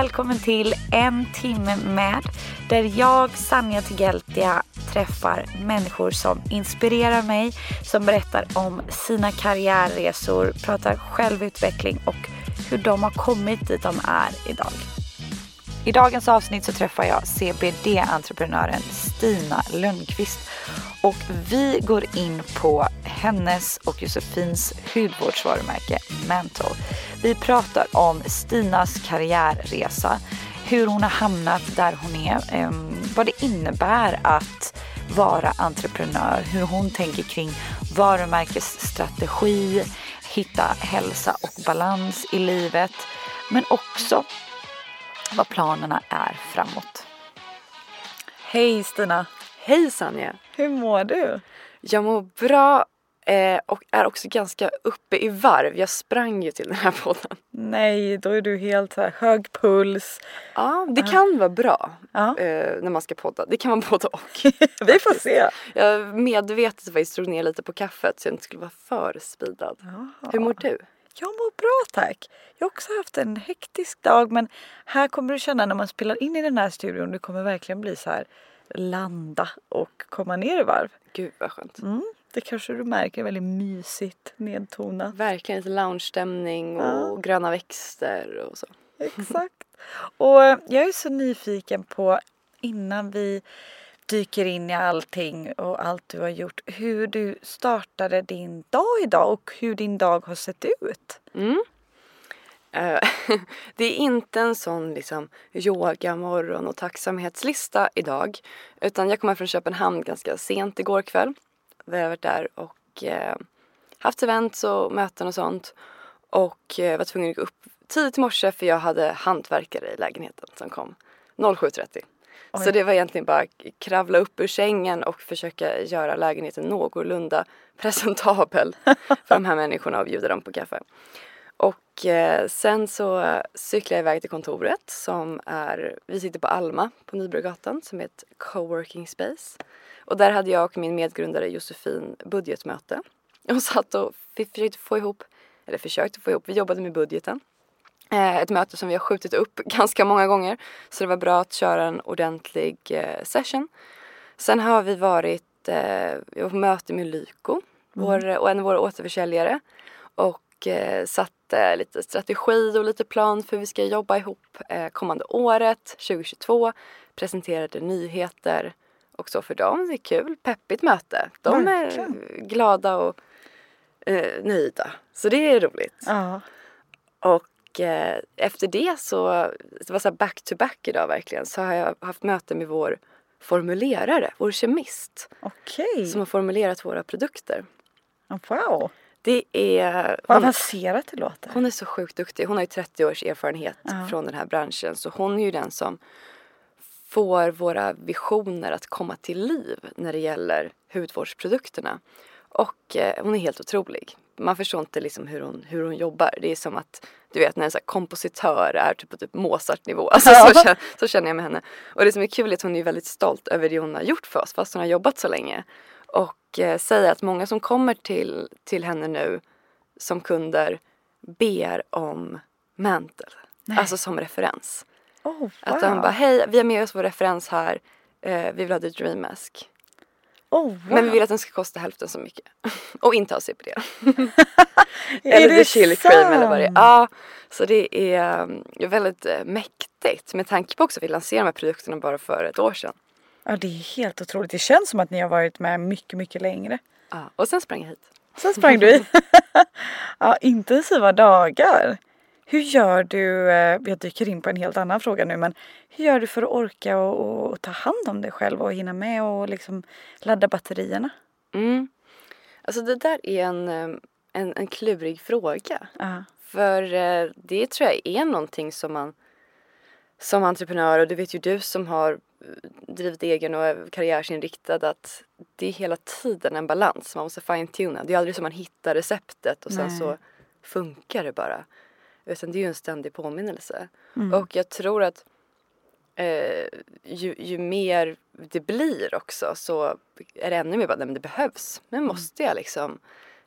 Välkommen till En timme med där jag, Sanja Tigeltia, träffar människor som inspirerar mig, som berättar om sina karriärresor, pratar självutveckling och hur de har kommit dit de är idag. I dagens avsnitt så träffar jag CBD-entreprenören Stina Lundqvist och vi går in på hennes och Josefins hudvårdsvarumärke Mental. Vi pratar om Stinas karriärresa, hur hon har hamnat där hon är, ehm, vad det innebär att vara entreprenör, hur hon tänker kring varumärkesstrategi, hitta hälsa och balans i livet, men också vad planerna är framåt. Hej Stina! Hej Sanja! Hur mår du? Jag mår bra eh, och är också ganska uppe i varv. Jag sprang ju till den här podden. Nej, då är du helt så här, hög puls. Ja, det kan vara bra eh, när man ska podda. Det kan vara både och. Vi får se. Jag medvetet faktiskt drog ner lite på kaffet så jag inte skulle vara för speedad. Hur mår du? Jag mår bra tack. Jag har också haft en hektisk dag men här kommer du känna när man spelar in i den här studion, det kommer verkligen bli så här landa och komma ner i varv. Gud vad skönt. Mm, det kanske du märker, väldigt mysigt, nedtonat. Verkligen lite lounge-stämning och Ja. gröna växter och så. Exakt. Och eh, jag är så nyfiken på innan vi dyker in i allting och allt du har gjort, hur du startade din dag idag och hur din dag har sett ut. Mm. Eh, det är inte en sån liksom yoga, morgon och tacksamhetslista idag. Utan jag kommer från Köpenhamn ganska sent igår kväll. Vi har varit där och eh, haft events och möten och sånt. Och eh, var tvungen att gå upp tidigt i morse för jag hade hantverkare i lägenheten som kom 07.30. Så det var egentligen bara kravla upp ur sängen och försöka göra lägenheten någorlunda presentabel för de här människorna och bjuda dem på kaffe. Och eh, sen så cyklade jag iväg till kontoret som är, vi sitter på Alma på Nybrogatan som är ett coworking space. Och där hade jag och min medgrundare Josefin budgetmöte. Och satt och försökte få ihop, eller försökte få ihop, vi jobbade med budgeten. Eh, ett möte som vi har skjutit upp ganska många gånger. Så det var bra att köra en ordentlig eh, session. Sen har vi varit vi var på möte med Lyko, vår, och en av våra återförsäljare. Och eh, satte lite strategi och lite plan för hur vi ska jobba ihop eh, kommande året, 2022. Presenterade nyheter och så för dem. Det är kul, peppigt möte. De är Verkligen. glada och eh, nöjda. Så det är roligt. Ja. Och eh, efter det så, det var så back to back idag verkligen, så har jag haft möte med vår formulerare, vår kemist, Okej. som har formulerat våra produkter. Wow. Det är... Vad Hon, avancerat det låter. hon är så sjukt duktig. Hon har ju 30 års erfarenhet Ja. från den här branschen. Så hon är ju den som får våra visioner att komma till liv när det gäller hudvårdsprodukterna. Och eh, hon är helt otrolig. Man förstår inte liksom hur hon, hur hon jobbar. Det är som att du vet när en så kompositör är typ på typ Mozart-nivå. Alltså, så, känner, så känner jag med henne. Och det som är kul är att hon är väldigt stolt över det hon har gjort för oss fast hon har jobbat så länge. Och eh, säger att många som kommer till, till henne nu som kunder ber om Mantle. Alltså som referens. Oh, wow. Att de bara, hej vi har med oss vår referens här. Eh, vi vill ha The Dream Mask. oh, wow. Men vi vill att den ska kosta hälften så mycket. Och inte ha. Är eller det The Chili Cream eller vad det är. Ja, så det är um, väldigt eh, mäktigt. Med tanke på också att vi lanserade de här produkterna bara för ett år sedan. Ja det är helt otroligt. Det känns som att ni har varit med mycket, mycket längre. Ja, och sen sprang jag hit. Sen sprang du i. ja, intensiva dagar. Hur gör du, eh, jag dyker in på en helt annan fråga nu, men hur gör du för att orka och, och ta hand om dig själv och hinna med och liksom ladda batterierna? Mm. Alltså det där är en, en, en klurig fråga. Ja. För eh, det tror jag är någonting som man som entreprenör och det vet ju du som har drivit egen och är karriärsinriktad att det är hela tiden en balans. Man måste fine-tuna. Det är aldrig som man hittar receptet och sen Nej. så funkar det bara. Utan det är ju en ständig påminnelse. Mm. Och jag tror att eh, ju, ju mer det blir också så är det ännu mer bara, nej men det behövs. Men måste jag liksom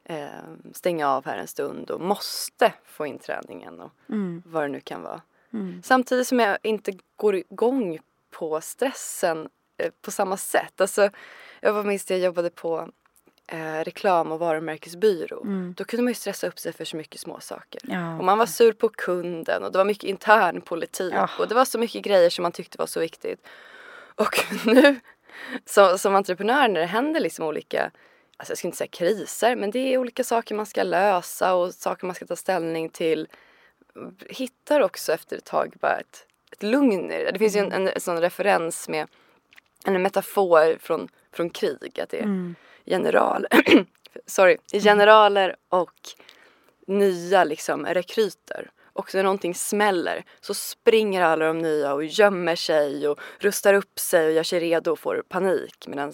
eh, stänga av här en stund och måste få in träningen och Mm. vad det nu kan vara. Mm. Samtidigt som jag inte går igång på stressen eh, på samma sätt. Alltså, jag var minst jag jobbade på eh, reklam och varumärkesbyrå. Mm. Då kunde man ju stressa upp sig för så mycket små saker. Ja. Och man var sur på kunden och det var mycket intern politik Ja. och det var så mycket grejer som man tyckte var så viktigt. Och nu så, som entreprenör när det händer liksom olika, alltså jag ska inte säga kriser, men det är olika saker man ska lösa och saker man ska ta ställning till. Hittar också efter ett tag bara ett, ett lugn i det. Det finns ju en, en, en sån referens med en metafor från, från krig, att det är Mm. general, sorry, generaler och nya liksom rekryter. Och när någonting smäller så springer alla de nya och gömmer sig och rustar upp sig och gör sig redo och får panik. Medan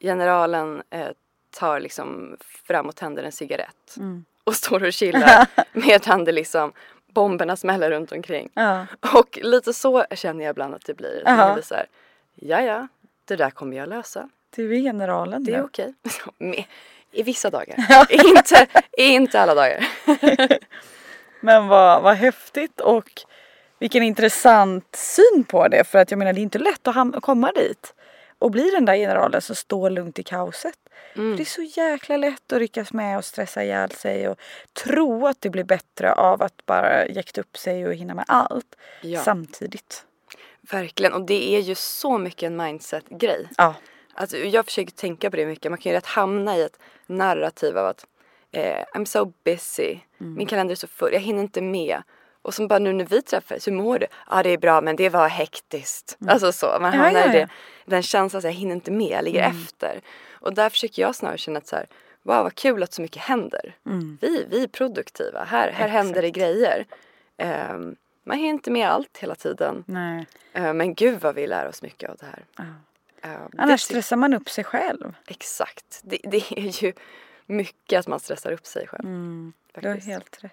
generalen eh, tar liksom fram och tänder en cigarett Mm. och står och chillar medan det liksom bomberna smäller runt omkring. Ja. Och lite så känner jag ibland att det blir. Så här, ja ja, det där kommer jag lösa. Du är generalen Det är nu. okej. I vissa dagar. inte, inte alla dagar. Men vad, vad häftigt och vilken intressant syn på det. För att jag menar det är inte lätt att komma dit och bli den där generalen som står lugnt i kaoset. Mm. För det är så jäkla lätt att ryckas med och stressa ihjäl sig och tro att det blir bättre av att bara jäkta upp sig och hinna med allt Ja. samtidigt. Verkligen. Och det är ju så mycket en mindset-grej. Ja. Alltså, jag försöker tänka på det mycket. Man kan ju rätt hamna i ett narrativ av att eh, I'm so busy. Mm. Min kalender är så full. Jag hinner inte med. Och så bara nu när vi träffas, hur mår du? Ja det är bra men det var hektiskt. Alltså så, man Mm. Ja, hamnar ja, i det, den känslan att jag hinner inte med, jag ligger Mm. efter. Och där försöker jag snarare känna att så här, wow vad kul att så mycket händer. Mm. Vi, vi är produktiva, här, här händer det grejer. Ehm, man hinner inte med allt hela tiden. Nej. Ehm, men gud vad vi lär oss mycket av det här. Ehm, Annars det, stressar man upp sig själv. Exakt. Det, det är ju mycket att man stressar upp sig själv. Mm. Du har helt rätt.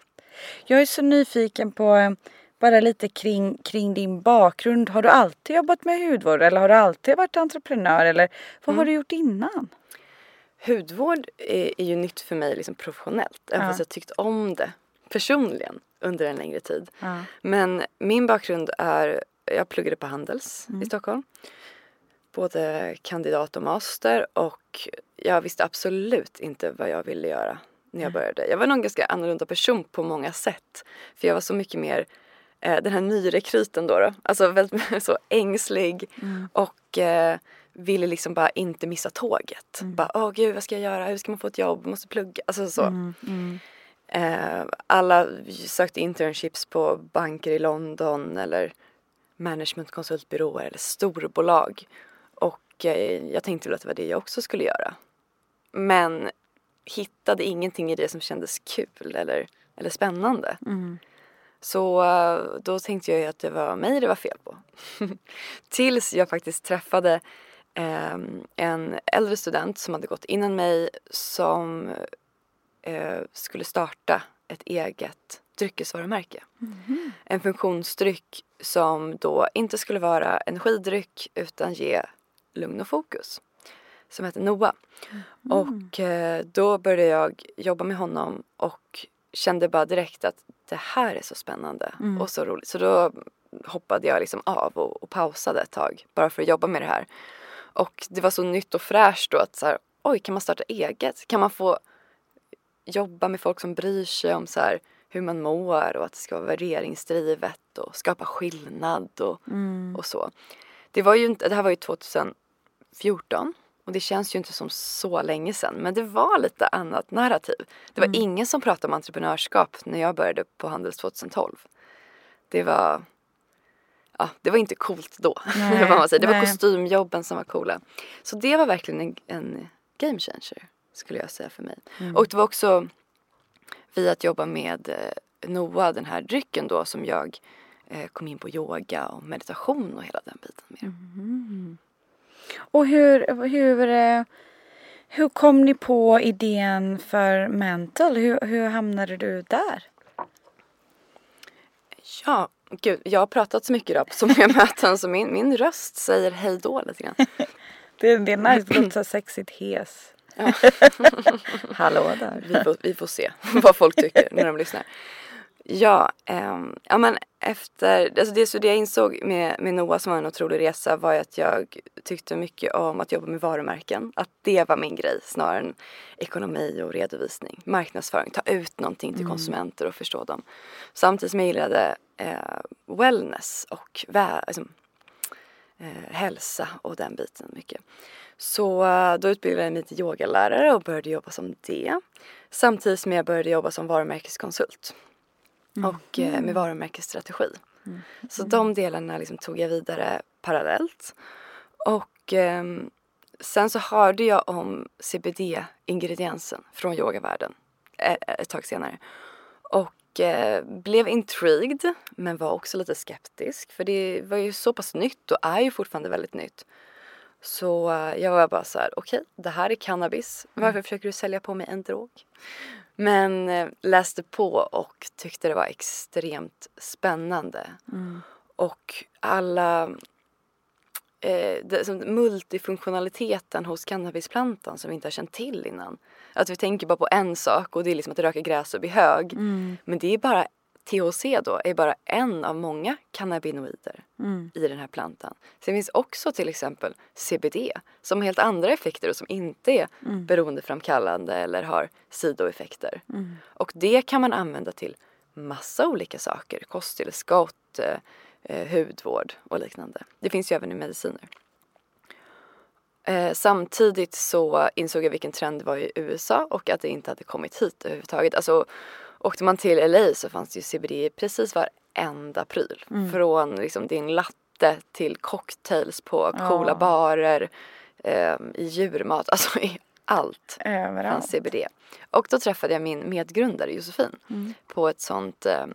Jag är så nyfiken på eh, bara lite kring, kring din bakgrund. Har du alltid jobbat med hudvård eller har du alltid varit entreprenör eller vad Mm. har du gjort innan? Hudvård är, är ju nytt för mig liksom professionellt. Även Ja. fast jag tyckt om det personligen under en längre tid. Ja. Men min bakgrund är, jag pluggade på Handels Mm. i Stockholm. Både kandidat och master och jag visste absolut inte vad jag ville göra när jag började. Jag var nog en ganska annorlunda person på många sätt. För jag var så mycket mer eh, den här nyrekryten då. då. Alltså väldigt så ängslig Mm. och eh, ville liksom bara inte missa tåget. Mm. Bara, åh gud vad ska jag göra? Hur ska man få ett jobb? Måste plugga. Alltså så. Mm, mm, Eh, alla sökte internships på banker i London eller managementkonsultbyråer eller storbolag. Och eh, jag tänkte väl att det var det jag också skulle göra. Men hittade ingenting i det som kändes kul eller, eller spännande. mm. Så eh, då tänkte jag att det var mig det var fel på. Tills jag faktiskt träffade ehm, en äldre student som hade gått innan mig som eh, skulle starta ett eget dryckesvarumärke. En funktionsdryck som då inte skulle vara energidryck utan ge lugn och fokus. Som heter Noa. Och eh, då började jag jobba med honom och kände bara direkt att det här är så spännande Mm. och så roligt. Så då hoppade jag liksom av och, och pausade ett tag bara för att jobba med det här. Och det var så nytt och fräscht då att så här, oj kan man starta eget? Kan man få jobba med folk som bryr sig om så här, hur man mår och att det ska vara värderingsdrivet och skapa skillnad och, Mm. och så. Det var ju inte, det här var ju 2000, 14 och det känns ju inte som så länge sedan men det var lite annat narrativ. Det var mm. ingen som pratade om entreprenörskap när jag började på Handels 2012. Det var ja, det var inte coolt då. Nej, man säger. Det nej. var kostymjobben som var coola. Så det var verkligen en, en game changer skulle jag säga för mig. Mm. Och det var också via att jobba med eh, Noah, den här drycken då som jag eh, kom in på yoga och meditation och hela den biten mer. Mm. Och hur, hur, eh, hur kom ni på idén för Mental? Hur, hur hamnade du där? Ja, gud, jag har pratat så mycket idag på så många möten så min, min röst säger hej då lite grann. det, det är nice, det låter så sexigt hes. Ja. Hallå där. Vi får, vi får se vad folk tycker när de lyssnar. Ja, um, ja men efter, alltså det, så det jag insåg med, med Noah som var en otrolig resa var att jag tyckte mycket om att jobba med varumärken. Att det var min grej snarare än ekonomi och redovisning. Marknadsföring, ta ut någonting till mm. konsumenter och förstå dem. Samtidigt som jag gillade eh, wellness och vä- alltså, eh, hälsa och den biten mycket. Så eh, då utbildade jag mig till yogalärare och började jobba som det. Samtidigt som jag började jobba som varumärkeskonsult. Mm. Och eh, med varumärkesstrategi. Mm. Så de delarna liksom tog jag vidare parallellt. Och eh, sen så hörde jag om CBD-ingrediensen från yogavärlden ett, ett tag senare. Och eh, blev intrigued men var också lite skeptisk för det var ju så pass nytt och är ju fortfarande väldigt nytt. Så uh, jag var bara så här, okej, okay, det här är cannabis. Varför mm. försöker du sälja på mig en drog? Men uh, läste på och tyckte det var extremt spännande. Mm. Och alla eh, det, som multifunktionaliteten hos cannabisplantan som vi inte har känt till innan. Att vi tänker bara på en sak och det är liksom att röka gräs och bli hög. Mm. Men det är bara THC då är bara en av många cannabinoider mm. i den här plantan. Sen finns också till exempel CBD som har helt andra effekter och som inte är mm. beroendeframkallande eller har sidoeffekter. Mm. Och det kan man använda till massa olika saker. Kosttillskott, eh, eh, hudvård och liknande. Det finns ju även i mediciner. Eh, samtidigt så insåg jag vilken trend det var i USA och att det inte hade kommit hit överhuvudtaget. Alltså Åkte man till LA så fanns det ju CBD i precis varenda pryl. Mm. Från liksom din latte till cocktails på coola ja. barer, eh, i djurmat, alltså i allt Överallt. fanns CBD. Och då träffade jag min medgrundare Josefin mm. på ett sånt eh,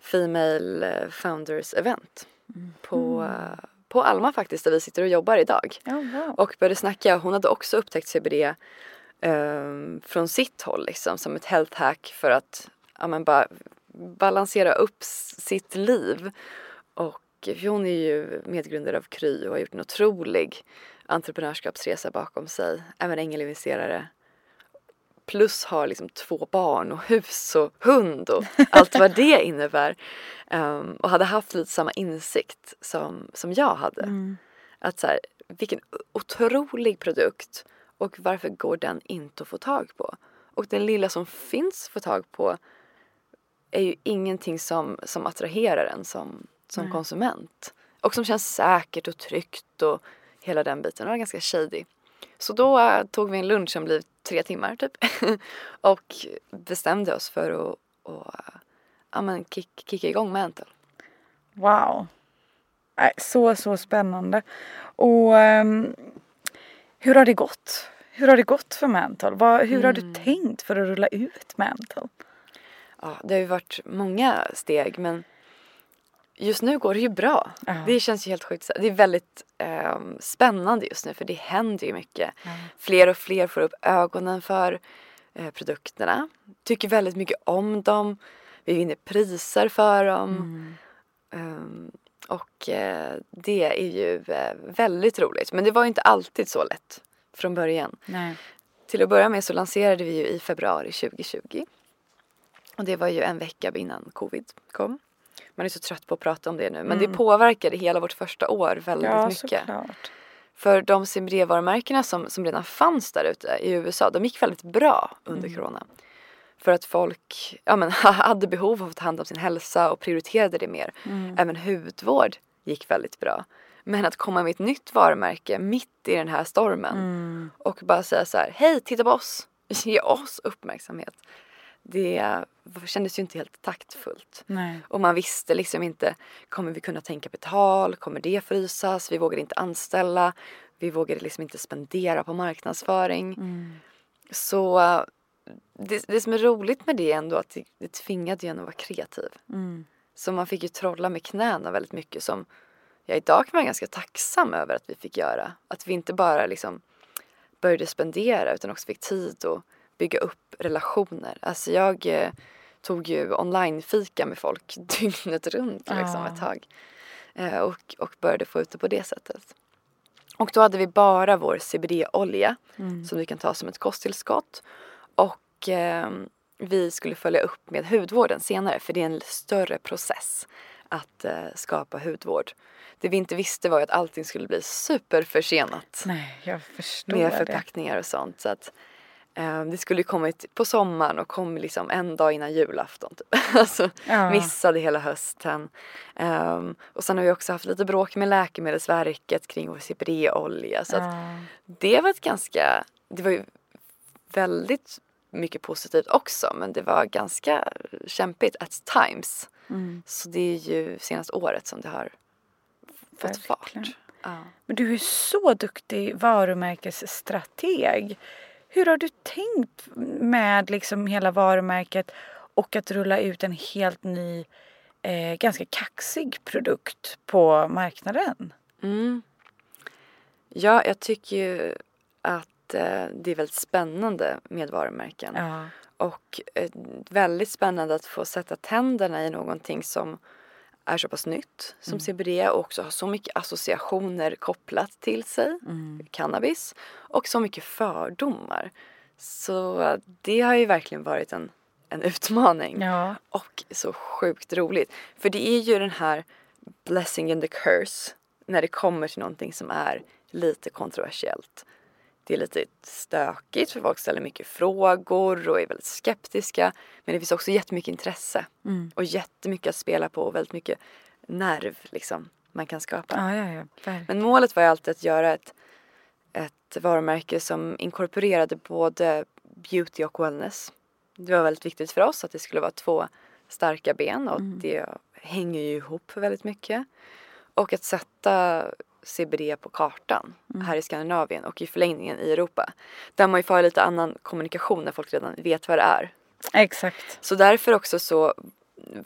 Female Founders event mm. på, uh, på Alma faktiskt där vi sitter och jobbar idag. Oh, wow. Och började snacka, hon hade också upptäckt CBD från sitt håll liksom som ett health hack för att ja, men bara balansera upp sitt liv. Och hon är ju medgrundare av Kry och har gjort en otrolig entreprenörskapsresa bakom sig. Även ängelinvesterare. Plus har liksom två barn och hus och hund och allt vad det innebär. Um, och hade haft lite samma insikt som, som jag hade. Mm. Att så här, vilken otrolig produkt och varför går den inte att få tag på? Och den lilla som finns att få tag på är ju ingenting som, som attraherar en som, som konsument. Och som känns säkert och tryggt och hela den biten. Det var ganska shady. Så då uh, tog vi en lunch som blev tre timmar typ. och bestämde oss för att och, uh, ja, men kick, kicka igång Mantle. Wow. Så, så spännande. Och um, hur har det gått? Hur har det gått för Mantle? Vad, hur mm. har du mm. tänkt för att rulla ut Mantle? Ja, det har ju varit många steg men just nu går det ju bra. Uh. Det känns ju helt sjukt. Det är väldigt eh, spännande just nu för det händer ju mycket. Uh. Fler och fler får upp ögonen för eh, produkterna. Tycker väldigt mycket om dem. Vi vinner priser för dem. Mm. Um, och eh, det är ju eh, väldigt roligt. Men det var ju inte alltid så lätt från början. Nej. Till att börja med så lanserade vi ju i februari 2020. Och det var ju en vecka innan covid kom. Man är så trött på att prata om det nu men mm. det påverkade hela vårt första år väldigt ja, mycket. Såklart. För de CBD-varumärkena som, som redan fanns där ute i USA de gick väldigt bra under mm. corona. För att folk ja, men, hade behov av att ta hand om sin hälsa och prioriterade det mer. Mm. Även hudvård gick väldigt bra. Men att komma med ett nytt varumärke mitt i den här stormen Mm. och bara säga så här, hej titta på oss, ge oss uppmärksamhet. Det kändes ju inte helt taktfullt. Nej. Och man visste liksom inte, kommer vi kunna ta in kapital? Kommer det frysas? Vi vågade inte anställa. Vi vågade liksom inte spendera på marknadsföring. Mm. Så det, det som är roligt med det är ändå att det, det tvingade ju en att vara kreativ. Mm. Så man fick ju trolla med knäna väldigt mycket som jag idag kan vara ganska tacksam över att vi fick göra. Att vi inte bara liksom började spendera utan också fick tid att bygga upp relationer. Alltså jag eh, tog ju online-fika med folk dygnet runt liksom Ja. ett tag. Eh, och, och började få ut det på det sättet. Och då hade vi bara vår CBD-olja Mm. som vi kan ta som ett kosttillskott. Och eh, vi skulle följa upp med hudvården senare för det är en större process att eh, skapa hudvård. Det vi inte visste var att allting skulle bli superförsenat Nej, jag förstår med det. förpackningar och sånt. Så att, eh, det skulle kommit på sommaren och kom liksom en dag innan julafton. Typ. alltså, Ja. missade hela hösten. Ehm, och sen har vi också haft lite bråk med Läkemedelsverket kring vår. Så att Ja. det var ett ganska, det var ju väldigt mycket positivt också men det var ganska kämpigt at times. Mm. Så det är ju senaste året som det har fått fart. Verkligen. Ja. Men du är så duktig varumärkesstrateg. Hur har du tänkt med liksom hela varumärket och att rulla ut en helt ny, eh, ganska kaxig produkt på marknaden? Mm. ja, jag tycker ju att eh, det är väldigt spännande med varumärken. Ja. Och eh, väldigt spännande att få sätta tänderna i någonting som är så pass nytt som CBD och också har så mycket associationer kopplat till sig, cannabis, och så mycket fördomar. Så det har ju verkligen varit en, en utmaning. Ja. Och så sjukt roligt. För det är ju den här blessing and the curse när det kommer till någonting som är lite kontroversiellt. Det är lite stökigt för folk ställer mycket frågor och är väldigt skeptiska. Men det finns också jättemycket intresse och jättemycket att spela på och väldigt mycket nerv liksom man kan skapa. Ja, ja, ja. Men målet var ju alltid att göra ett, ett varumärke som inkorporerade både beauty och wellness. Det var väldigt viktigt för oss att det skulle vara två starka ben och det hänger ju ihop väldigt mycket. Och att sätta CBD på kartan här i Skandinavien och i förlängningen i Europa. Där man ju får lite annan kommunikation när folk redan vet vad det är. Exakt. Så därför också så,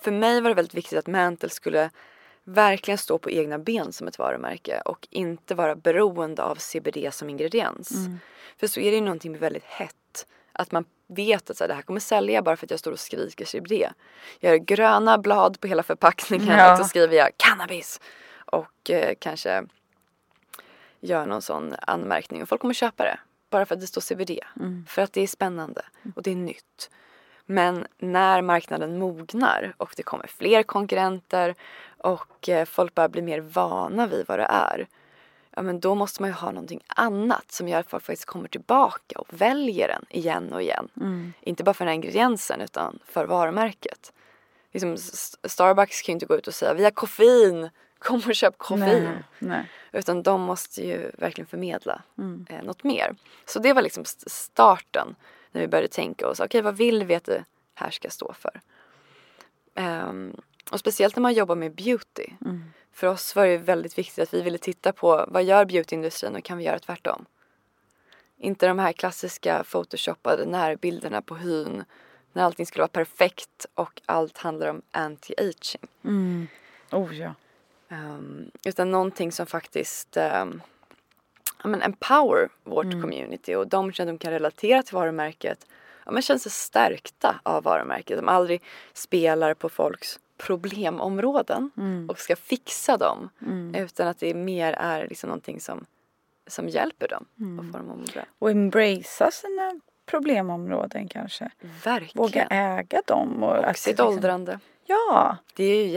för mig var det väldigt viktigt att Mantle skulle verkligen stå på egna ben som ett varumärke och inte vara beroende av CBD som ingrediens. För så är det ju någonting väldigt hett. Att man vet att så här, det här kommer sälja bara för att jag står och skriker CBD. Jag gör gröna blad på hela förpackningen Ja. och så skriver jag cannabis. Och eh, kanske gör någon sån anmärkning och folk kommer köpa det. Bara för att det står CBD. För att det är spännande och det är nytt. Men när marknaden mognar och det kommer fler konkurrenter och eh, folk börjar bli mer vana vid vad det är. Ja men då måste man ju ha någonting annat som gör att folk faktiskt kommer tillbaka och väljer den igen och igen. Inte bara för den här ingrediensen utan för varumärket. Liksom, Starbucks kan ju inte gå ut och säga vi har koffein, kom och köp koffein. Utan de måste ju verkligen förmedla eh, något mer. Så det var liksom st- starten när vi började tänka oss, okej vad vill vi att det här ska stå för? Ehm, och speciellt när man jobbar med beauty. För oss var det väldigt viktigt att vi ville titta på vad gör beautyindustrin och kan vi göra tvärtom? Inte de här klassiska photoshoppade närbilderna på hyn när allting skulle vara perfekt och allt handlar om anti-aging. Mm. Oh ja. Um, utan någonting som faktiskt um, ja, men empower vårt community och de känner att de kan relatera till varumärket. Ja, men känner sig stärkta av varumärket. De aldrig spelar på folks problemområden och ska fixa dem. Utan att det mer är liksom någonting som, som hjälper dem och får dem att må bra. Och embracea sina problemområden kanske. Verkligen. Våga äga dem. Och, och sitt liksom- åldrande. Ja. Det är ju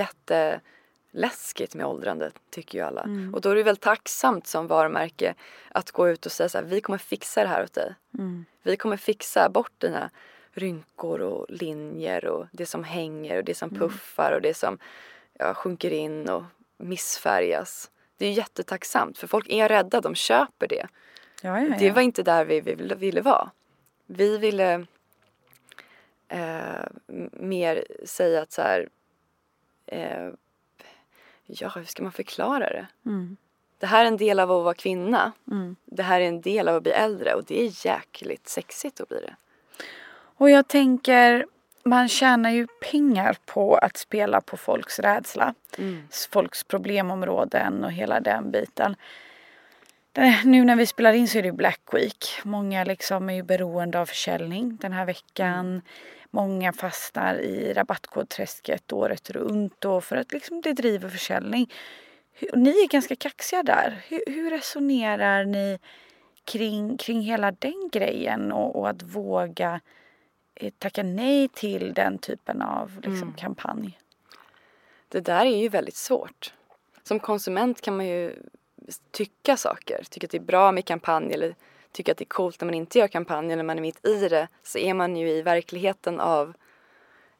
jätteläskigt med åldrande tycker ju alla. Mm. Och då är det väl tacksamt som varumärke att gå ut och säga så här, vi kommer fixa det här åt dig. Mm. Vi kommer fixa bort dina rynkor och linjer och det som hänger och det som Mm. puffar och det som ja, sjunker in och missfärgas. Det är jättetacksamt för folk är rädda, de köper det. Ja, ja. Det var inte där vi ville, ville vara. Vi ville eh, mer säga att så här, eh, ja hur ska man förklara det? Mm. Det här är en del av att vara kvinna. Mm. Det här är en del av att bli äldre och det är jäkligt sexigt att bli det. Och jag tänker, man tjänar ju pengar på att spela på folks rädsla. Folks problemområden och hela den biten. Nu när vi spelar in så är det ju Black Week. Många liksom är ju beroende av försäljning den här veckan. Många fastnar i rabattkodträsket året runt och för att liksom det driver försäljning. Ni är ganska kaxiga där. Hur, hur resonerar ni kring, kring hela den grejen och, och att våga eh, tacka nej till den typen av liksom, kampanj? Det där är ju väldigt svårt. Som konsument kan man ju tycka saker. Tycka att det är bra med kampanj eller tycka att det är coolt när man inte gör kampanj. När man är mitt i det så är man ju i verkligheten av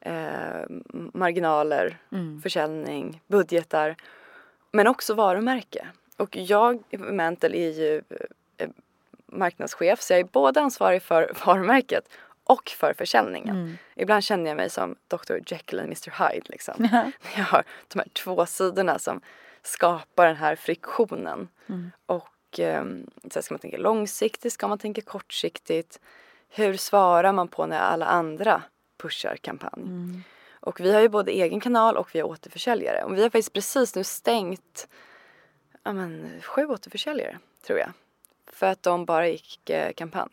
eh, marginaler, försäljning, budgetar. Men också varumärke. Och jag i Mantle är ju eh, marknadschef så jag är både ansvarig för varumärket och för försäljningen. Ibland känner jag mig som Dr Jekyll och Mr Hyde liksom. Jag har de här två sidorna som skapar den här friktionen. Och eh, så ska man tänka långsiktigt, ska man tänka kortsiktigt? Hur svarar man på när alla andra pushar kampanj? Och vi har ju både egen kanal och vi har återförsäljare. Och vi har faktiskt precis nu stängt ja, men, sju återförsäljare, tror jag. För att de bara gick eh, kampanj.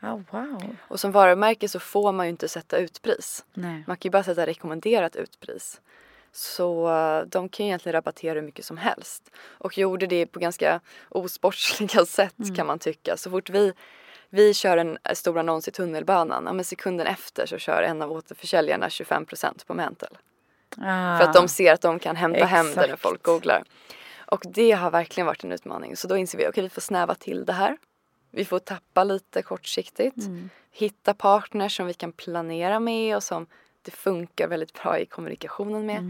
Ah, wow. Och som varumärke så får man ju inte sätta utpris. Man kan ju bara sätta rekommenderat utpris. Så eh, de kan ju egentligen rabattera hur mycket som helst. Och gjorde det på ganska osportsliga sätt kan man tycka. Så fort vi, vi kör en stor annons i tunnelbanan, ja, men sekunden efter så kör en av återförsäljarna 25% på Mantle. Ah. För att de ser att de kan hämta hem det när Exakt. folk googlar. Och det har verkligen varit en utmaning. Så då inser vi, okej vi får snäva till det här. Vi får tappa lite kortsiktigt. Hitta partners som vi kan planera med och som det funkar väldigt bra i kommunikationen med.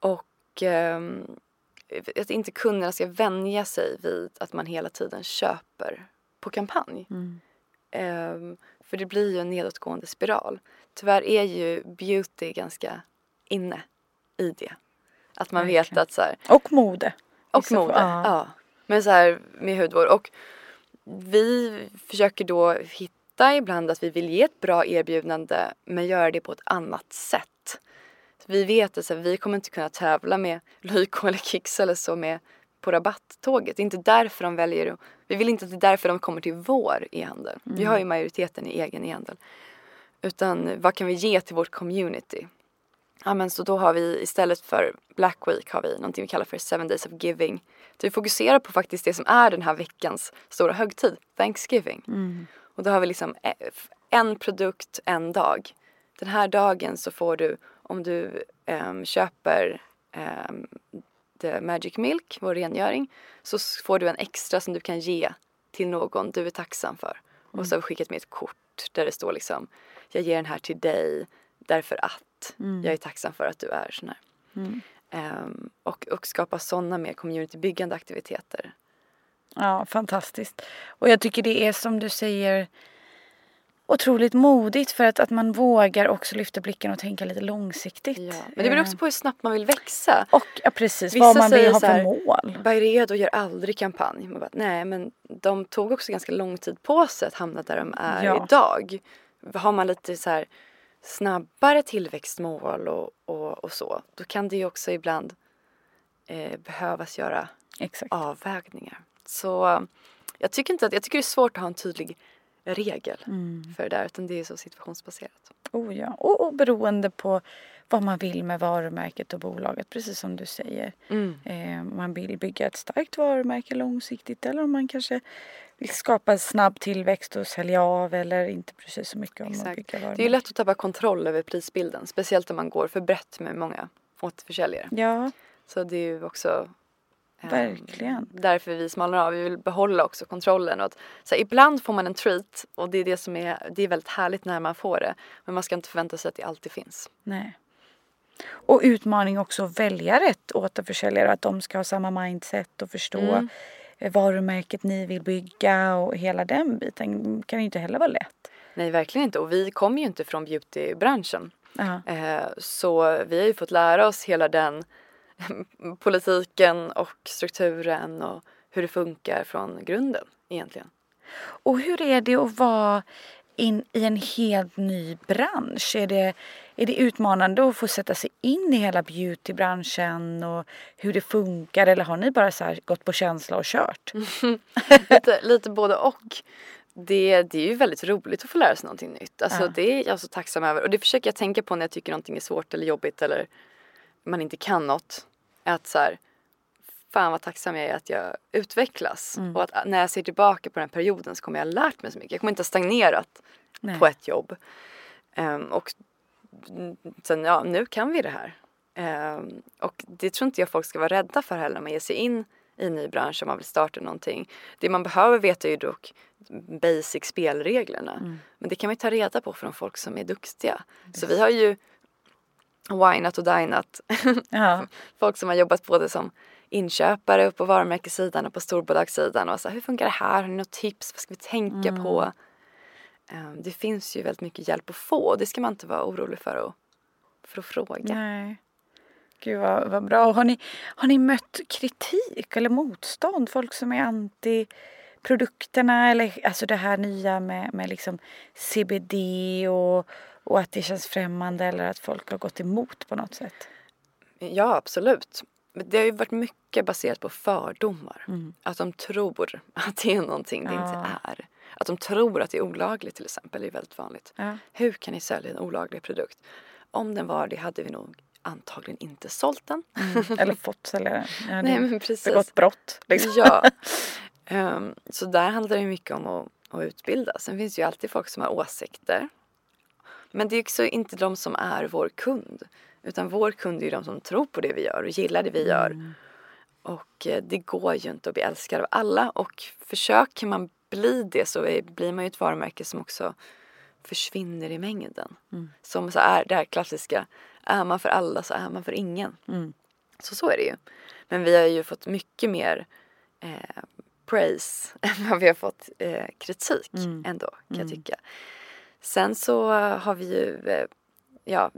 Och ehm, att inte kunderna ska vänja sig vid att man hela tiden köper på kampanj. Ehm, för det blir ju en nedåtgående spiral. Tyvärr är ju beauty ganska inne i det. Att man vet Verkligen. att så här, Och mode. och mode. Ja. ja. Men så här med hudvård. Och vi försöker då hitta ibland att vi vill ge ett bra erbjudande men göra det på ett annat sätt. Vi vet att vi kommer inte kunna tävla med Lyko eller Kicks eller så med på rabatttåget. Det är inte därför de väljer att- Vi vill inte att det är därför de kommer till vår e-handel. Vi har ju majoriteten i egen e-handel. Utan vad kan vi ge till vårt community? Ja men så då har vi istället för Black Week har vi någonting vi kallar för Seven Days of Giving. Så vi fokuserar på faktiskt det som är den här veckans stora högtid, Thanksgiving. Och då har vi liksom eh, en produkt en dag. Den här dagen så får du, om du ehm, köper um, The Magic Milk, vår rengöring, så får du en extra som du kan ge till någon du är tacksam för. Och så har vi skickat med ett kort där det står liksom, jag ger den här till dig därför att jag är tacksam för att du är sån här. Ehm, och, och skapa sådana mer communitybyggande aktiviteter. Ja, fantastiskt. Och jag tycker det är som du säger otroligt modigt för att, att man vågar också lyfta blicken och tänka lite långsiktigt. Ja. Men det beror också på hur snabbt man vill växa. Och ja, precis, Vissa vad man vill ha för här, mål. Byredo gör aldrig kampanj. Man bara, nej men de tog också ganska lång tid på sig att hamna där de är Ja. idag. Har man lite så här snabbare tillväxtmål och, och, och så, då kan det också ibland eh, behövas göra Exakt. avvägningar. Så jag tycker inte att, jag tycker det är svårt att ha en tydlig regel för det där utan det är så situationsbaserat. Oh, ja. och, och beroende på vad man vill med varumärket och bolaget, precis som du säger. Eh, man vill bygga ett starkt varumärke långsiktigt eller om man kanske vill skapa snabb tillväxt och sälja av eller inte sig så mycket om att Exakt. bygga Det är varumärke. ju lätt att tappa kontroll över prisbilden, speciellt om man går för brett med många återförsäljare. Ja, Så det är ju också Verkligen. därför vi smalnar av. Vi vill behålla också kontrollen. Och att, så här, ibland får man en treat och det är det som är, det är väldigt härligt när man får det. Men man ska inte förvänta sig att det alltid finns. nej. Och utmaning också att välja rätt återförsäljare. Att de ska ha samma mindset och förstå Mm. eh, varumärket ni vill bygga och hela den biten kan ju inte heller vara lätt. Nej, verkligen inte. Och vi kommer ju inte från beautybranschen. Ja. Eh, Så vi har ju fått lära oss hela den politiken och strukturen och hur det funkar från grunden egentligen. Och hur är det att vara in i en helt ny bransch? Är det, är det utmanande att få sätta sig in i hela beautybranschen och hur det funkar eller har ni bara så här gått på känsla och kört? lite, lite både och. Det, det är ju väldigt roligt att få lära sig någonting nytt. Alltså, Ja. Det är jag så tacksam över. Och det försöker jag tänka på när jag tycker någonting är svårt eller jobbigt eller man inte kan något. Att så här, fan vad tacksam jag är att jag utvecklas. Mm. Och att när jag ser tillbaka på den perioden så kommer jag ha lärt mig så mycket. Jag kommer inte ha stagnerat Nej. på ett jobb. Ehm, och sen, ja, nu kan vi det här. Ehm, och det tror inte jag folk ska vara rädda för heller när man ger sig in i en ny bransch om man vill starta någonting. Det man behöver veta är ju dock basic spelreglerna. Mm. Men det kan man ju ta reda på från folk som är duktiga. Så vi har ju winat och dinat. Ja. folk som har jobbat både som inköpare på varumärkessidan och på storbolagssidan och så här, hur funkar det här? Har ni något tips? Vad ska vi tänka på? Ehm, Det finns ju väldigt mycket hjälp att få och det ska man inte vara orolig för att, för att fråga. Nej. Gud vad, vad bra. Och Har ni, har ni mött kritik eller motstånd? Folk som är anti produkterna eller alltså det här nya med, med liksom CBD och, och att det känns främmande eller att folk har gått emot på något sätt? Ja, absolut. Men Det har ju varit mycket baserat på fördomar. Mm. Att de tror att det är någonting det Ja. inte är. Att de tror att det är olagligt till exempel är väldigt vanligt. Ja. Hur kan ni sälja en olaglig produkt? Om den var det hade vi nog antagligen inte sålt den. Eller fått sälja den. Ja, det- Nej men precis. begått brott. Liksom. Ja. Ehm, så där handlar det mycket om att, att utbilda. Sen finns det ju alltid folk som har åsikter. Men det är också inte de som är vår kund. Utan vår kund är ju de som tror på det vi gör och gillar det vi gör. Och eh, det går ju inte att bli älskad av alla. Och försöker man bli det så blir man ju ett varumärke som också försvinner i mängden. Som så är det här klassiska, är man för alla så är man för ingen. Mm. Så så är det ju. Men vi har ju fått mycket mer eh, praise än vad vi har fått eh, kritik Mm. ändå kan jag tycka. Sen så har vi ju eh, ja,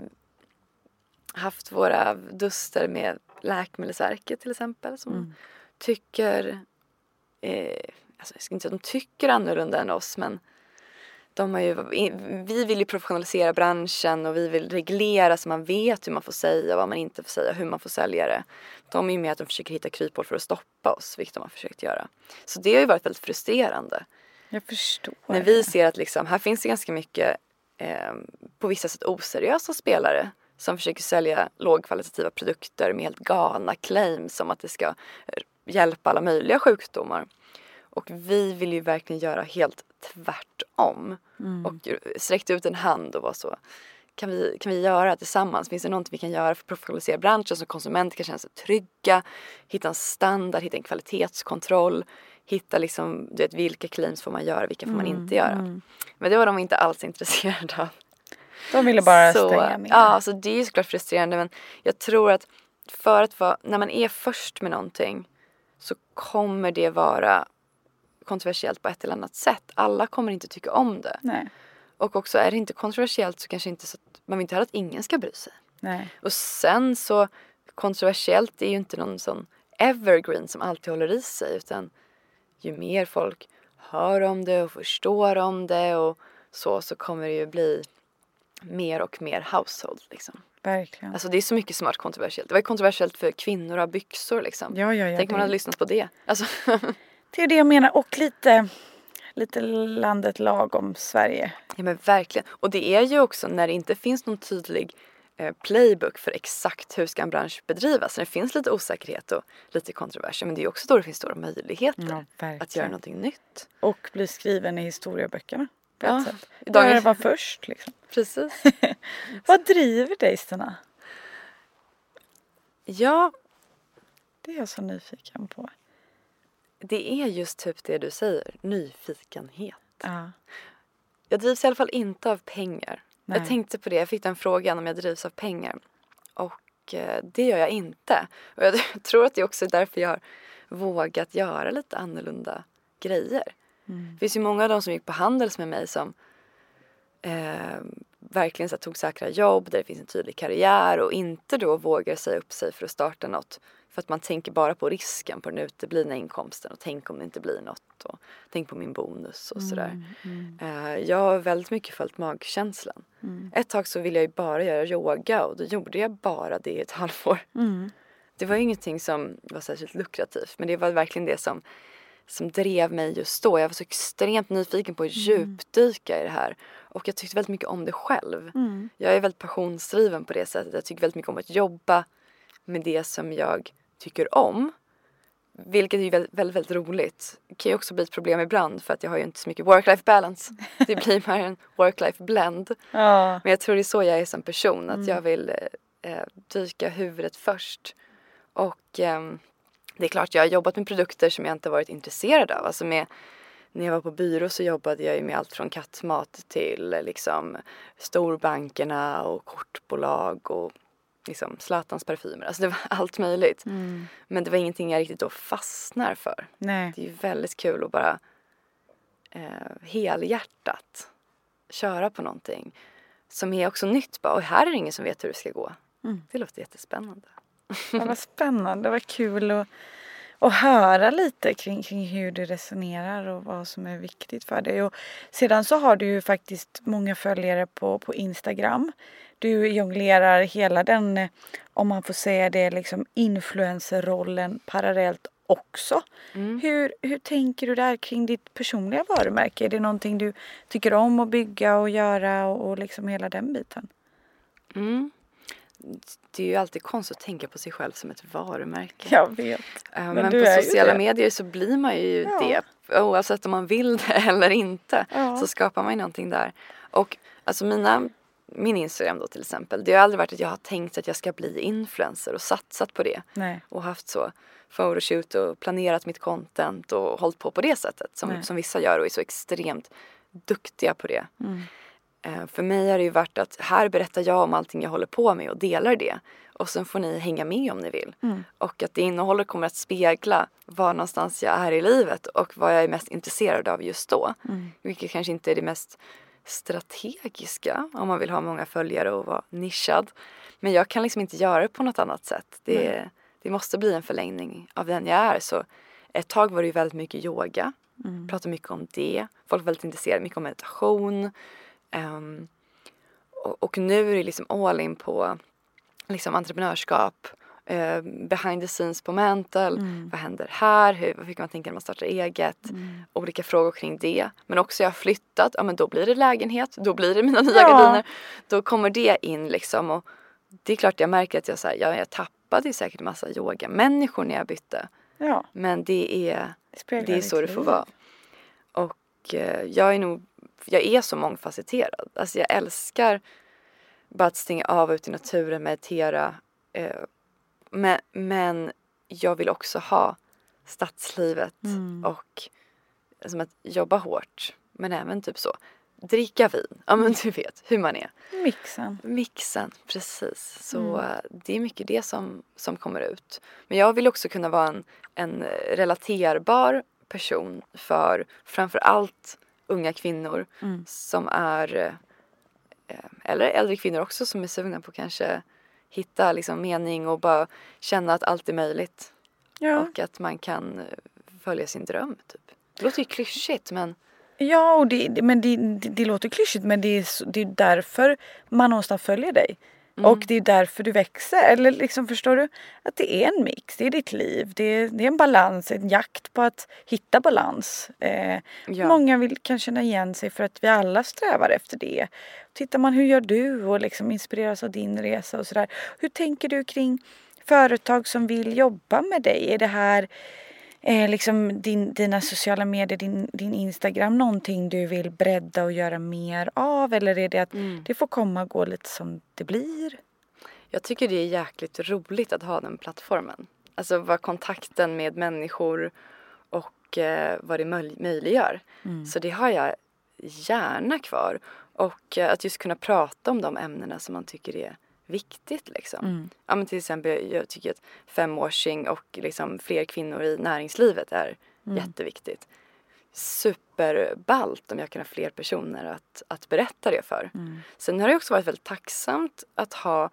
haft våra duster med Läkemedelsverket till exempel som Mm. tycker, eh, alltså jag ska inte säga att de tycker annorlunda än oss men de har ju, vi vill ju professionalisera branschen och vi vill reglera så man vet hur man får säga, vad man inte får säga, hur man får sälja det. De är ju med att de försöker hitta kryphål för att stoppa oss, vilket de har försökt göra. Så det har ju varit väldigt frustrerande. Jag förstår. När vi ser att liksom, här finns det ganska mycket eh, på vissa sätt oseriösa spelare som försöker sälja lågkvalitativa produkter med helt galna claims som att det ska hjälpa alla möjliga sjukdomar. Och vi vill ju verkligen göra helt tvärtom. Och sträckte ut en hand och var så kan vi, kan vi göra tillsammans? Finns det någonting vi kan göra för att professionalisera branschen så konsumenter kan känna sig trygga? Hitta en standard, hitta en kvalitetskontroll. Hitta liksom, du vet, vilka claims får man göra, vilka får man inte göra. Men det var de inte alls intresserade av. De ville bara Så, stänga ner. Ja, alltså det är ju såklart frustrerande men jag tror att för att vara, när man är först med någonting så kommer det vara kontroversiellt på ett eller annat sätt. Alla kommer inte tycka om det. Nej. Och också är det inte kontroversiellt så kanske inte så att man vill inte heller att ingen ska bry sig. Nej. Och sen så kontroversiellt är ju inte någon sån evergreen som alltid håller i sig utan ju mer folk hör om det och förstår om det och så så kommer det ju bli mer och mer household liksom. Verkligen. Alltså det är så mycket som har varit kontroversiellt. Det var ju kontroversiellt för kvinnor att ha byxor liksom. ja, ja, ja. Tänk om man hade lyssnat på det. Alltså, Det är det jag menar. Och lite, lite landet lagom Sverige. ja men verkligen. Och det är ju också när det inte finns någon tydlig playbook för exakt hur ska en bransch bedrivas. När det finns lite osäkerhet och lite kontroverser. Men det är också då det finns stora möjligheter Ja, att göra någonting nytt. Och bli skriven i historieböckerna. På Ja, ett sätt. dagens- vara först liksom. Precis. Vad driver dig Stina? ja, Det är jag så nyfiken på. det är just typ det du säger. Nyfikenhet. Ja. Jag drivs i alla fall inte av pengar. Nej. Jag tänkte på det, jag fick den frågan om jag drivs av pengar. Och eh, det gör jag inte. Och jag tror att det är också därför jag har vågat göra lite annorlunda grejer. Mm. Det finns ju många av de som gick på Handels med mig som eh, verkligen så tog säkra jobb där det finns en tydlig karriär och inte då vågar säga upp sig för att starta något för att man tänker bara på risken på den uteblivna inkomsten och tänk om det inte blir något och tänk på min bonus och sådär. Mm, mm. Uh, jag har väldigt mycket följt magkänslan. Mm. Ett tag så ville jag bara göra yoga och då gjorde jag bara det i ett halvår. Mm. Det var ingenting som var särskilt lukrativt men det var verkligen det som som drev mig just då. Jag var så extremt nyfiken på att mm. djupdyka i det här. Och jag tyckte väldigt mycket om det själv. Jag är väldigt passionsdriven på det sättet. Jag tycker väldigt mycket om att jobba med det som jag tycker om. Vilket är väldigt, väldigt, väldigt roligt. Det kan ju också bli ett problem ibland för att jag har ju inte så mycket work-life balance. Det blir mer en work-life blend. Ja. Men jag tror det är så jag är som person. Att mm. jag vill eh, dyka huvudet först. Och eh, det är klart jag har jobbat med produkter som jag inte varit intresserad av. Alltså med, när jag var på byrå så jobbade jag ju med allt från kattmat till liksom storbankerna och kortbolag och liksom Zlatans parfymer. Alltså det var allt möjligt. Mm. Men det var ingenting jag riktigt då fastnar för. Nej. Det är ju väldigt kul att bara eh, helhjärtat köra på någonting som är också nytt bara. Och här är det ingen som vet hur det ska gå. Mm. Det låter jättespännande. Ja, vad spännande, vad kul att, att höra lite kring, kring hur du resonerar och vad som är viktigt för dig. Och sedan så har du ju faktiskt många följare på, på Instagram. Du jonglerar hela den, om man får säga det, liksom influencerrollen parallellt också. Mm. Hur, hur tänker du där kring ditt personliga varumärke? Är det någonting du tycker om att bygga och göra och, och liksom hela den biten? Mm det är ju alltid konstigt att tänka på sig själv som ett varumärke. Jag vet. Men, Men på sociala medier så blir man ju ja. det. Oavsett om man vill det eller inte ja. så skapar man ju någonting där. Och alltså mina, min Instagram då till exempel. Det har aldrig varit att jag har tänkt att jag ska bli influencer och satsat på det. Nej. Och haft så photoshoot och planerat mitt content och hållit på på det sättet som, som vissa gör och är så extremt duktiga på det. Mm. Eh, för mig har det ju varit att här berättar jag om allting jag håller på med och delar det. Och sen får ni hänga med om ni vill. Mm. Och att det innehållet kommer att spegla var någonstans jag är i livet och vad jag är mest intresserad av just då. Mm. Vilket kanske inte är det mest strategiska om man vill ha många följare och vara nischad. Men jag kan liksom inte göra det på något annat sätt. Det, mm. det måste bli en förlängning av den jag är. Så ett tag var det ju väldigt mycket yoga. Mm. Pratade mycket om det. Folk var väldigt intresserade mycket om meditation. Um, och, och, nu är det liksom all in på liksom entreprenörskap, uh, behind the scenes på Mantle, mm. vad händer här, hur, hur kan man tänka när man startar eget, mm. olika frågor kring det. Men också jag har flyttat, ja men då blir det lägenhet, då blir det mina nya ja. gardiner, då kommer det in liksom och det är klart jag märker att jag, så här, ja, jag tappade säkert en massa yogamänniskor när jag bytte. Ja. Men det är, det, det är så det får vara. Och eh, jag är nog jag är så mångfacetterad. Alltså jag älskar bara att stänga av ut i naturen, meditera. Eh, men, men jag vill också ha stadslivet mm. och som att jobba hårt. Men även typ så dricka vin. Ja men du vet hur man är. Mixen. Mixen, precis. Så mm. Eh, det är mycket det som, som kommer ut. Men jag vill också kunna vara en, en relaterbar person för framför allt unga kvinnor mm. som är eh, eller äldre kvinnor också som är sugna på kanske hitta liksom mening och bara känna att allt är möjligt. Ja. Och att man kan eh, följa sin dröm typ. Det låter ju klyschigt men Ja, och det, men det, det, det låter klyschigt men det är, det är därför man någonstans följer dig. Mm. Och det är därför du växer. Eller liksom förstår du? Att det är en mix, det är ditt liv. Det är, det är en balans, en jakt på att hitta balans. Eh, ja. Många vill, kan känna igen sig för att vi alla strävar efter det. Tittar man hur gör du och liksom inspireras av din resa och sådär. Hur tänker du kring företag som vill jobba med dig? Är det här eh, liksom din, dina sociala medier, din, din Instagram någonting du vill bredda och göra mer av? Eller är det att mm. det får komma och gå lite som det blir? Jag tycker det är jäkligt roligt att ha den plattformen. Alltså vad kontakten med människor och eh, vad det möj möjliggör. Mm. Så det har jag gärna kvar. Och eh, att just kunna prata om de ämnena som man tycker är viktigt liksom. Mm. Ja men till exempel jag tycker att femwashing och liksom fler kvinnor i näringslivet är Mm. jätteviktigt. Superballt om jag kan ha fler personer att, att berätta det för. Mm. Sen har det också varit väldigt tacksamt att ha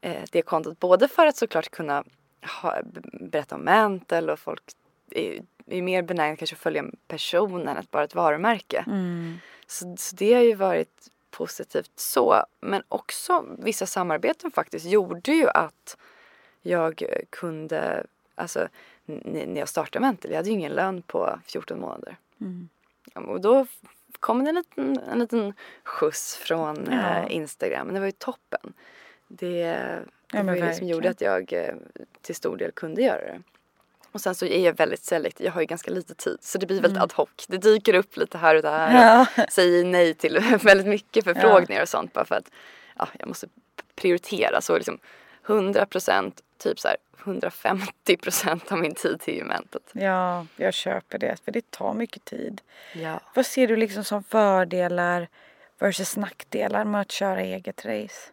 eh, det kontot både för att såklart kunna ha, berätta om Mantle och folk är, är mer benägna kanske att följa en person än att bara ett varumärke. Mm. Så, så det har ju varit positivt så. Men också vissa samarbeten faktiskt gjorde ju att jag kunde, alltså när jag startade Mental, jag hade ju ingen lön på 14 månader. Mm. Och då kom det en liten, en liten skjuts från Ja. eh, Instagram. Men det var ju toppen. Det, det Ja, var ju det som gjorde att jag eh, till stor del kunde göra det. Och sen så är jag väldigt selektiv. Jag har ju ganska lite tid så det blir väldigt Mm. ad hoc. Det dyker upp lite här och där. Ja. Och säger nej till väldigt mycket förfrågningar och sånt bara för att ja, jag måste prioritera. Så liksom 100 procent, typ så här 150 procent av min tid till eventet. ja, jag köper det för det tar mycket tid. Ja. Vad ser du liksom som fördelar versus nackdelar med att köra eget race?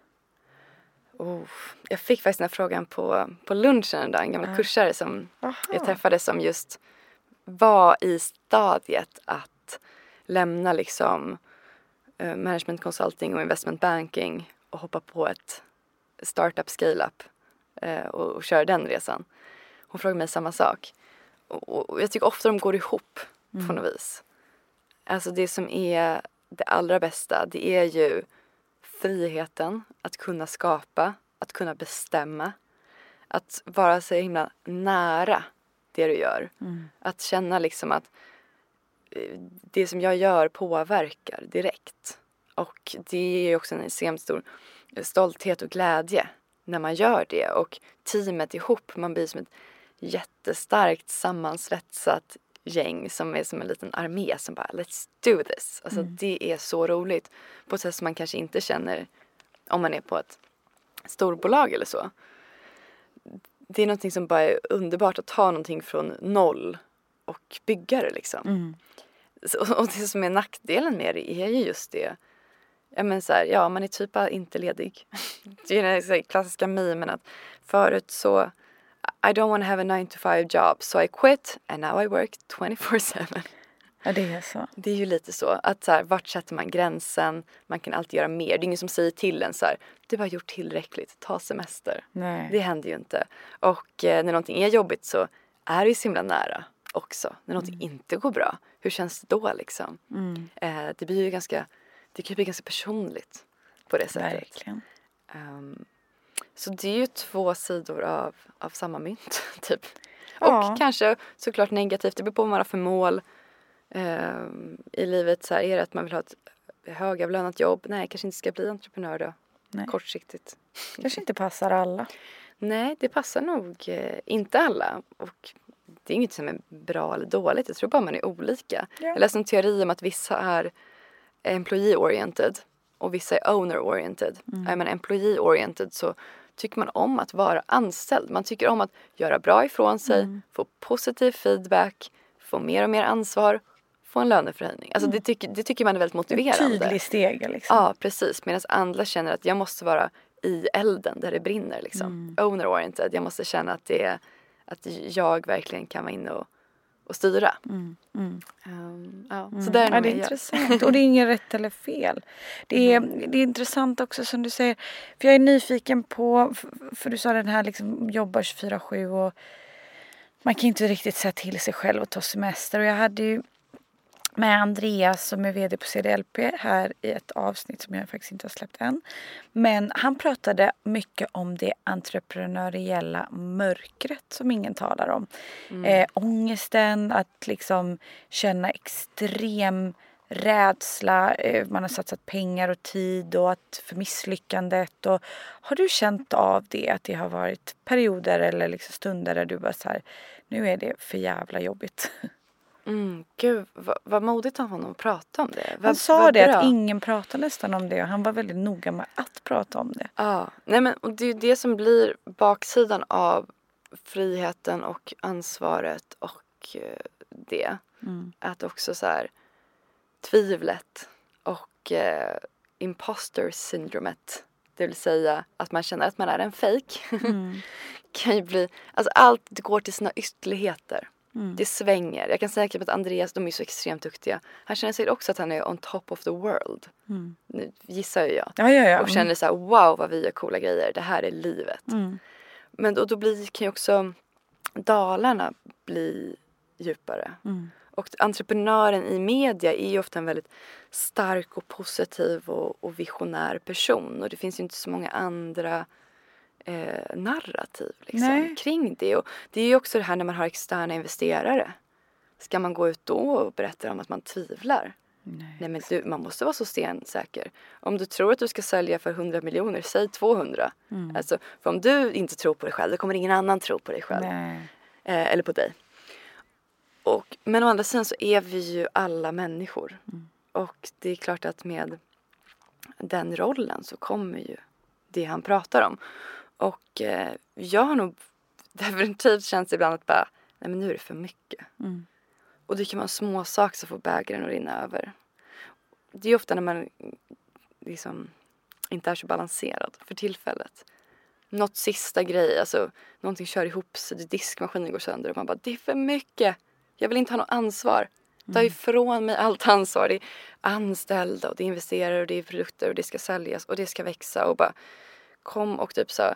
Oh, jag fick faktiskt den här frågan på, på lunchen en dag, en gammal kursare som Aha. jag träffade som just var i stadiet att lämna liksom eh, management consulting och investment banking och hoppa på ett startup scale-up eh, och, och köra den resan. Hon frågade mig samma sak. Och, och jag tycker ofta de går ihop på något vis. Alltså det som är det allra bästa det är ju friheten att kunna skapa, att kunna bestämma. Att vara så himla nära det du gör. Att känna liksom att eh, det som jag gör påverkar direkt. Och det är också en extremt stor stolthet och glädje när man gör det. Och teamet ihop, man blir som ett jättestarkt sammansvetsat gäng som är som en liten armé som bara let's do this. Alltså det är så roligt. På ett sätt som man kanske inte känner om man är på ett storbolag eller så. Det är någonting som bara är underbart att ta någonting från noll och bygga det liksom. Mm. Så- Och det som är nackdelen med det är ju just det. Ja men så här, ja man är typ inte ledig. Det är den klassiska memen att förut så I don't want to have a 9 to 5 job so I quit and now I work 24-7. Ja, det är så. Det är ju lite så att så här, vart sätter man gränsen? Man kan alltid göra mer. Det är ingen som säger till en så här, du har gjort tillräckligt, ta semester. Nej. Det händer ju inte. Och eh, när någonting är jobbigt så är det ju så himla nära också. När någonting inte går bra, hur känns det då liksom? Mm. Eh, det blir ju ganska, det kan ju bli ganska personligt på det sättet. Verkligen. Ehm, så det är ju två sidor av, av samma mynt, typ. Ja. Och kanske såklart negativt, det beror på vad man har för mål ehm, i livet. Så här, är det att man vill ha ett högavlönat jobb? Nej, kanske inte ska bli entreprenör då. Nej. Kortsiktigt. Kanske inte passar alla. Nej, det passar nog eh, inte alla. Och det är inget som är bra eller dåligt. Jag tror bara man är olika. Ja. Jag läste en teori om att vissa är employee-oriented och vissa är owner-oriented. Är man employee-oriented så tycker man om att vara anställd. Man tycker om att göra bra ifrån sig, få positiv feedback, få mer och mer ansvar, få en löneförhöjning. Alltså det, tycker, det tycker man är väldigt En motiverande. tydlig stege liksom. Ja, precis. Medan andra känner att jag måste vara i elden där det brinner liksom. Owner oriented. Jag måste känna att det är att jag verkligen kan vara inne och, och styra. Mm. Mm. Ehm, ja, så där är Ja, det är intressant och det är inget rätt eller fel. Det är, det är intressant också som du säger. För jag är nyfiken på, för du sa den här liksom jobbar 24-7 och man kan inte riktigt säga till sig själv och ta semester. Och jag hade ju med Andreas som är vd på CDLP här i ett avsnitt som jag faktiskt inte har släppt än. Men han pratade mycket om det entreprenöriella mörkret som ingen talar om. Eh, ångesten, att liksom känna extrem rädsla, eh, man har satsat pengar och tid och att för misslyckandet. Och, har du känt av det, att det har varit perioder eller liksom stunder där du bara så här, nu är det för jävla jobbigt. Mm, gud, vad, vad modigt av honom att prata om det. Han Vad- sa vad det bra. att ingen pratar nästan om det och han var väldigt noga med att prata om det. Ja, nej men och det är ju det som blir baksidan av friheten och ansvaret och eh, det. Mm. Att också så här tvivlet och eh, imposter syndromet det vill säga att man känner att man är en fejk. Mm. kan ju bli, alltså allt går till sina ytterligheter. Mm. Det svänger. Jag kan säga att Andreas, de är så extremt duktiga. Han känner säkert också att han är on top of the world. Mm. Nu gissar ju jag. Ja, ja, ja. Och känner så här, wow vad vi gör coola grejer. Det här är livet. Mm. Men då, då blir, kan ju också dalarna bli djupare. Mm. Och entreprenören i media är ju ofta en väldigt stark och positiv och, och visionär person. Och det finns ju inte så många andra eh, narrativ liksom, kring det. Och det är ju också det här när man har externa investerare. Ska man gå ut då och berätta om att man tvivlar? Nej. Nej men du, man måste vara så stensäker. Om du tror att du ska sälja för 100 miljoner, säg 200. Mm. Alltså, för om du inte tror på dig själv, då kommer ingen annan tro på dig själv. Eh, eller på dig. Och, men å andra sidan så är vi ju alla människor. Mm. Och det är klart att med den rollen så kommer ju det han pratar om. Och eh, jag har nog definitivt känt ibland att bara, nej men nu är det för mycket. Mm. Och det kan vara små saker som får bägaren att rinna över. Det är ofta när man liksom inte är så balanserad för tillfället. Något sista grej, alltså någonting kör ihop sig, diskmaskinen går sönder och man bara det är för mycket. Jag vill inte ha något ansvar. Ta ifrån mig allt ansvar. Det är anställda och det är investerare och det är produkter och det ska säljas och det ska växa och bara kom och typ så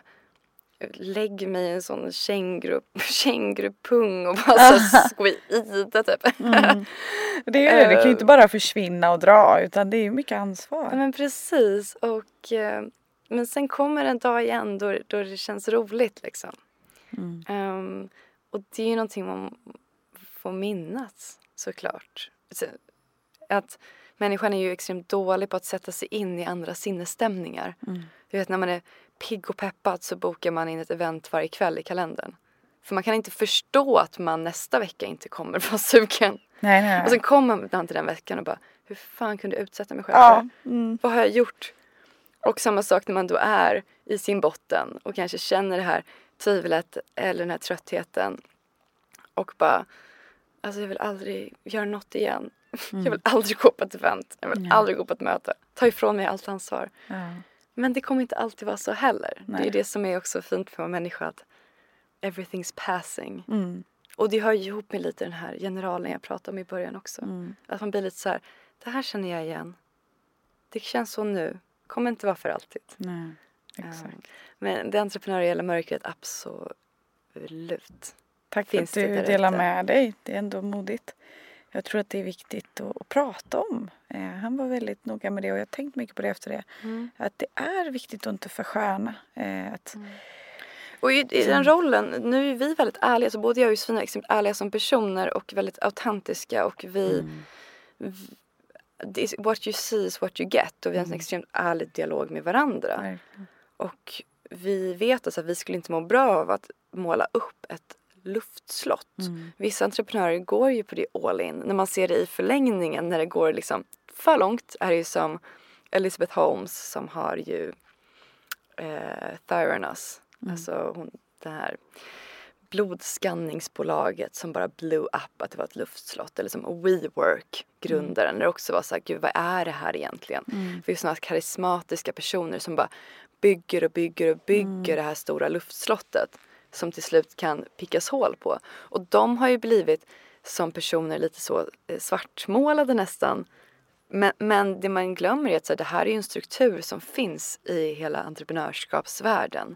lägg mig i en sån känguru, kängurupung och bara så squeeza typ. Mm. Det är det, det kan ju inte bara försvinna och dra utan det är ju mycket ansvar. men precis och eh, men sen kommer en dag igen då, då det känns roligt liksom. Mm. Ehm, och det är ju någonting man får minnas såklart. Så, Att människan är ju extremt dålig på att sätta sig in i andra sinnesstämningar. Mm. Du vet när man är pigg och peppad så bokar man in ett event varje kväll i kalendern. För man kan inte förstå att man nästa vecka inte kommer vara sugen. Nej, nej, Och sen kommer man till den veckan och bara hur fan kunde jag utsätta mig själv för det? Ja. Mm. Vad har jag gjort? Och samma sak när man då är i sin botten och kanske känner det här tvivlet eller den här tröttheten. Och bara, alltså jag vill aldrig göra något igen. Jag vill aldrig gå på ett event. Jag vill Nej. aldrig gå på ett möte. Ta ifrån mig allt ansvar. Ja. Men det kommer inte alltid vara så heller. Det Nej. är det som är också fint för vara människa. Att everything's passing. Mm. Och det hör ju ihop med lite den här generalen jag pratade om i början också. Mm. Att man blir lite så här, det här känner jag igen. Det känns så nu. Kommer inte vara för alltid. Nej, exakt. Um, men det entreprenöriella mörkret, absolut. Tack finns för det att du delar med dig. Det är ändå modigt. Jag tror att det är viktigt att, att prata om. Eh, han var väldigt noga med det och jag har tänkt mycket på det efter det. Att det är viktigt att inte försköna. Eh, att, Och i, i den rollen, nu är vi väldigt ärliga, så både jag och Josefina är extremt ärliga som personer och väldigt autentiska och vi, Mm. är- what you see is what you get och vi har en extremt ärlig dialog med varandra. verkligen. Och vi vet alltså att vi skulle inte må bra av att måla upp ett luftslott. Mm. Vissa entreprenörer går ju på det all in. När man ser det i förlängningen när det går liksom för långt är det ju som Elizabeth Holmes som har ju eh, Theranos. Alltså hon, det här blodskanningsbolaget som bara blew up att det var ett luftslott. Eller som WeWork, grundaren, när det också var så här, gud vad är det här egentligen? För just sådana karismatiska personer som bara bygger och bygger och bygger det här stora luftslottet som till slut kan pickas hål på. Och de har ju blivit som personer lite så eh, svartmålade nästan. Men, men det man glömmer är att så här, det här är en struktur som finns i hela entreprenörskapsvärlden.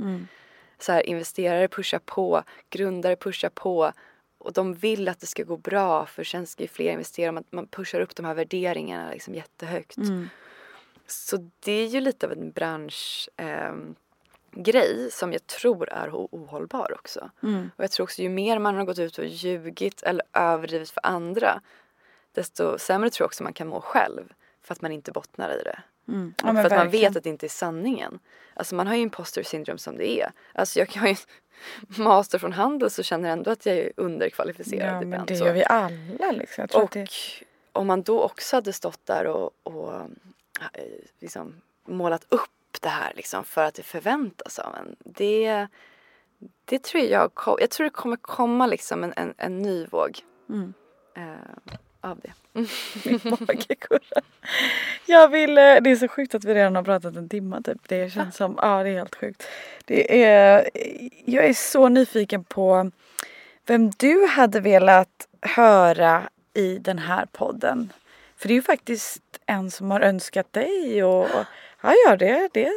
Så här, investerare pushar på, grundare pushar på och de vill att det ska gå bra för sen ska ju fler investera. Man, man pushar upp de här värderingarna liksom jättehögt. Så det är ju lite av en bransch ehm, grej som jag tror är ohållbar också. Mm. Och jag tror också ju mer man har gått ut och ljugit eller överdrivit för andra desto sämre tror jag också man kan må själv för att man inte bottnar i det. Mm. Ja, för att man verkligen. vet att det inte är sanningen. Alltså man har ju imposter syndrom som det är. Alltså jag har ju master från handel så känner jag ändå att jag är underkvalificerad Ja, men ibland. det så. gör vi alla liksom. Och det, om man då också hade stått där och, och eh, liksom målat upp det här liksom för att det förväntas av en. Det, det tror jag, jag tror det kommer komma liksom en, en, en ny våg Mm. eh, av det. Min mage kurrar. Jag vill, eh, det är så sjukt att vi redan har pratat en timme typ. Det känns som, ja det är helt sjukt. Det är, jag är så nyfiken på vem du hade velat höra i den här podden. För det är ju faktiskt en som har önskat dig och, och ja, ja det, det.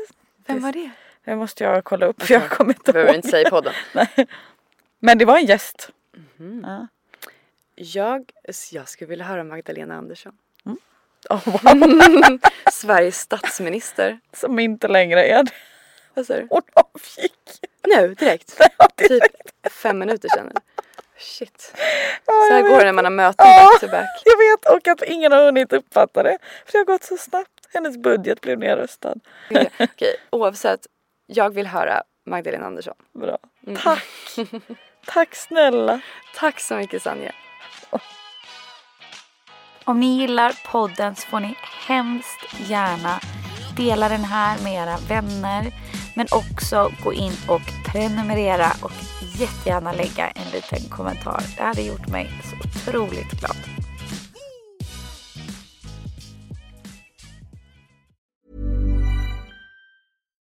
Vem var det? Det måste jag kolla upp för jag kommer inte Behöver ihåg. inte säga i podden. Nej. Men det var en gäst. Mhm. Ja. Jag, jag skulle vilja höra Magdalena Andersson. Oh, wow. Sveriges statsminister. Som inte längre är det. Vad sa du? Hon avgick. Nu direkt. Ja, det- Typ fem minuter sedan. Shit. Ja, Så här går det när man har möten back to back. Jag vet och att ingen har hunnit uppfatta det. För det har gått så snabbt. Hennes budget blev nedröstad. Okej, oavsett. Jag vill höra Magdalena Andersson. Bra. Mm. Tack. Tack snälla. Tack så mycket Sanja. Om ni gillar podden så får ni hemskt gärna dela den här med era vänner. Men också gå in och prenumerera och jättegärna lägga en liten kommentar. Det hade gjort mig så otroligt glad.